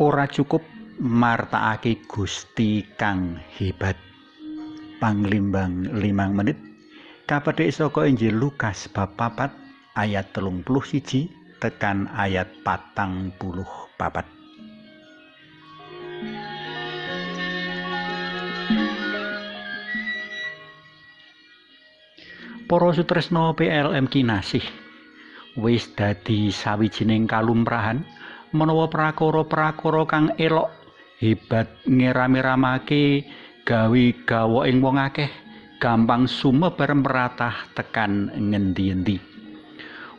ora cukup martakake Gusti kang hebat. Panglimbang limang menit kapethik saka Injil Lukas bab papat ayat telung puluh siji tekan ayat patang puluh papat. Para sutresna PLM kinasih wis dadi sawijining kalumprahan menawa prakara-prakara kang elok hebat ngerame-ramake gawe gawoking wong akeh gampang sumebar meratah tekan ngendi-endi.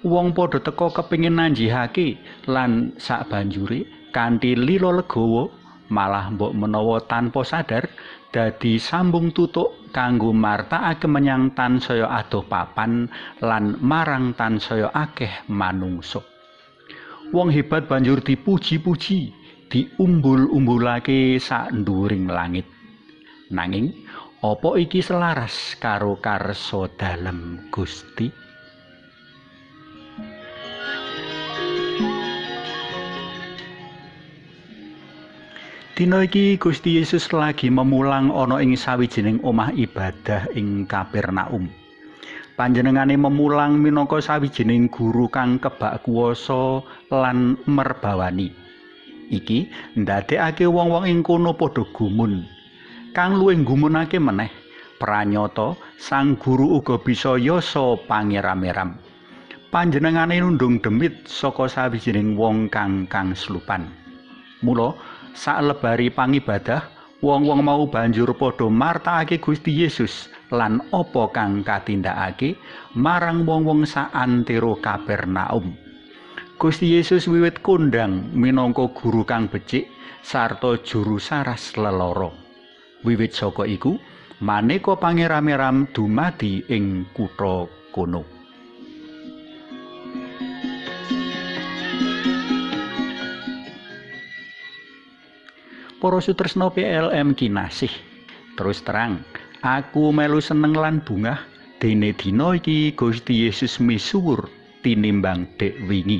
Wong padha teka kepingin nanjihake lan sak banjure kanthi lila legawa malah mbok menawa tanpa sadar dadi sambung tutuk kanggo martakake menyang tansaya adoh papan lan marang tansaya akeh manungsa. Wong hebat banjur dipuji-puji, diumbul-umbulake sak nduring langit. Nanging apa iki selaras karo karsa dalem Gusti? Dina iki Gusti Yesus lagi memulang ana ing sawijining omah ibadah ing Kapernaum. Panjenengane memulang minangka sawijining guru kang kebak kuwasa lan merbawani. Iki ndadekake wong-wong ing kono padha gumun. Kang luwih gumunake meneh, pranyata sang guru uga bisa yasa pangeram-eram. Panjenengane nundung demit saka sawijining wong kang kang slupan. Mula salebari pangibadah wong-wong mau banjur padha martakake Gusti Yesus lan apa kang katindakake marang wong-wong saantero Kapernaum. Gusti Yesus wiwit kondang minangka guru kang becik sarta juru saras leloro. Wiwit saka iku, maneka pangeram-eram dumadi ing kutha kono. Para sutresna PLM kinasih. Terus terang, aku melu seneng lan bungah dene dina iki Gusti Yesus misuwur tinimbang dek wingi.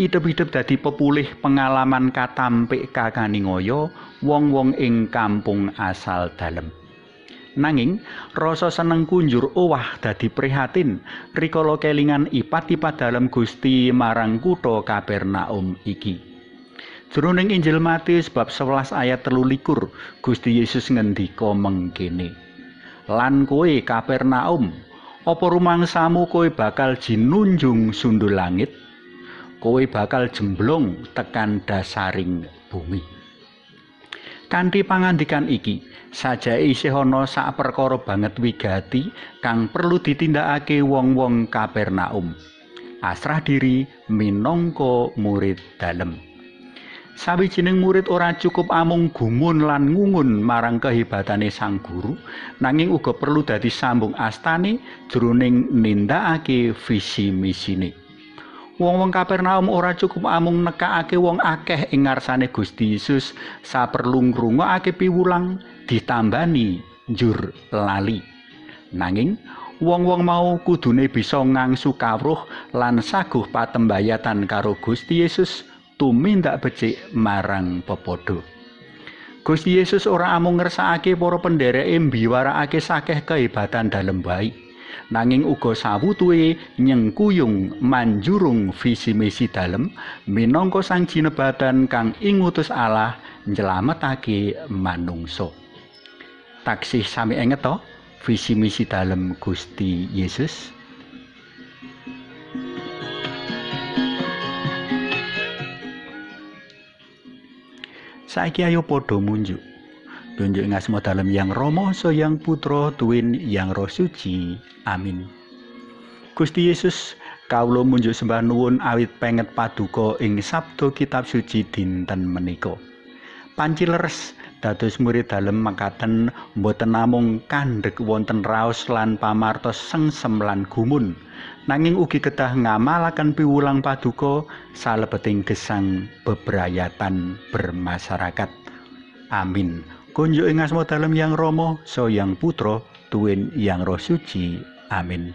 Idep-idep dadi pepulih pengalaman katampik kakaningaya wong-wong ing kampung asal dalem. Nanging rasa seneng kunjur owah dadi prihatin rikala kelingan ipat-ipat dalem Gusti marang kutha Kapernaum iki. Jroning Injil Matius bab 11 ayat 13 Gusti Yesus ngendika mengkene. Lan kowe Kapernaum, apa rumangsamu kowe bakal jinunjung sundul langit? Kowe bakal jemblong tekan dasaring bumi. Kanthi pangandikan iki, saja isih ana sak perkara banget wigati kang perlu ditindakake wong-wong Kapernaum. Asrah diri minangka murid dalem. Sawijining murid ora cukup amung gumun lan ngungun marang kehebatane sang guru, nanging uga perlu dadi sambung astane jroning nindakake visi misine. Wong-wong Kapernaum ora cukup amung nekakake wong akeh ing ngarsane Gusti Yesus, saperlu ngrungokake piwulang ditambani njur lali. Nanging wong-wong mau kudune bisa ngangsu kawruh lan saguh patembayatan karo Gusti Yesus. Tumindak becik marang pepodo. Gusti Yesus ora amung ngersakake para pendereke mbiwarakake sakeh kehebatan dalem bayi, nanging uga sawutuhe nyengkuyung manjurung visi misi dalem minangka sang jinebatan kang ingutus Allah nyelametake manungsa. Taksih sami engeto visi misi dalem Gusti Yesus. Saiki ayo padha munjuk. Tunjuk ngasmo dalem yang Rama so yang Putra tuwin yang Roh Suci. Amin. Gusti Yesus, kawula munjuk sembah nuwun awit penget paduka ing sabda kitab suci dinten menika. Panci leres dados murid dalem makaten mboten namung kandhek wonten raos lan pamartos sengsem lan gumun. nanging ugi kedah ngamalaken piwulang paduka salebeting gesang bebrayatan bermasyarakat. Amin. Kunjuk ing asma dalem yang Rama, so yang Putra, tuwin yang Roh Suci. Amin.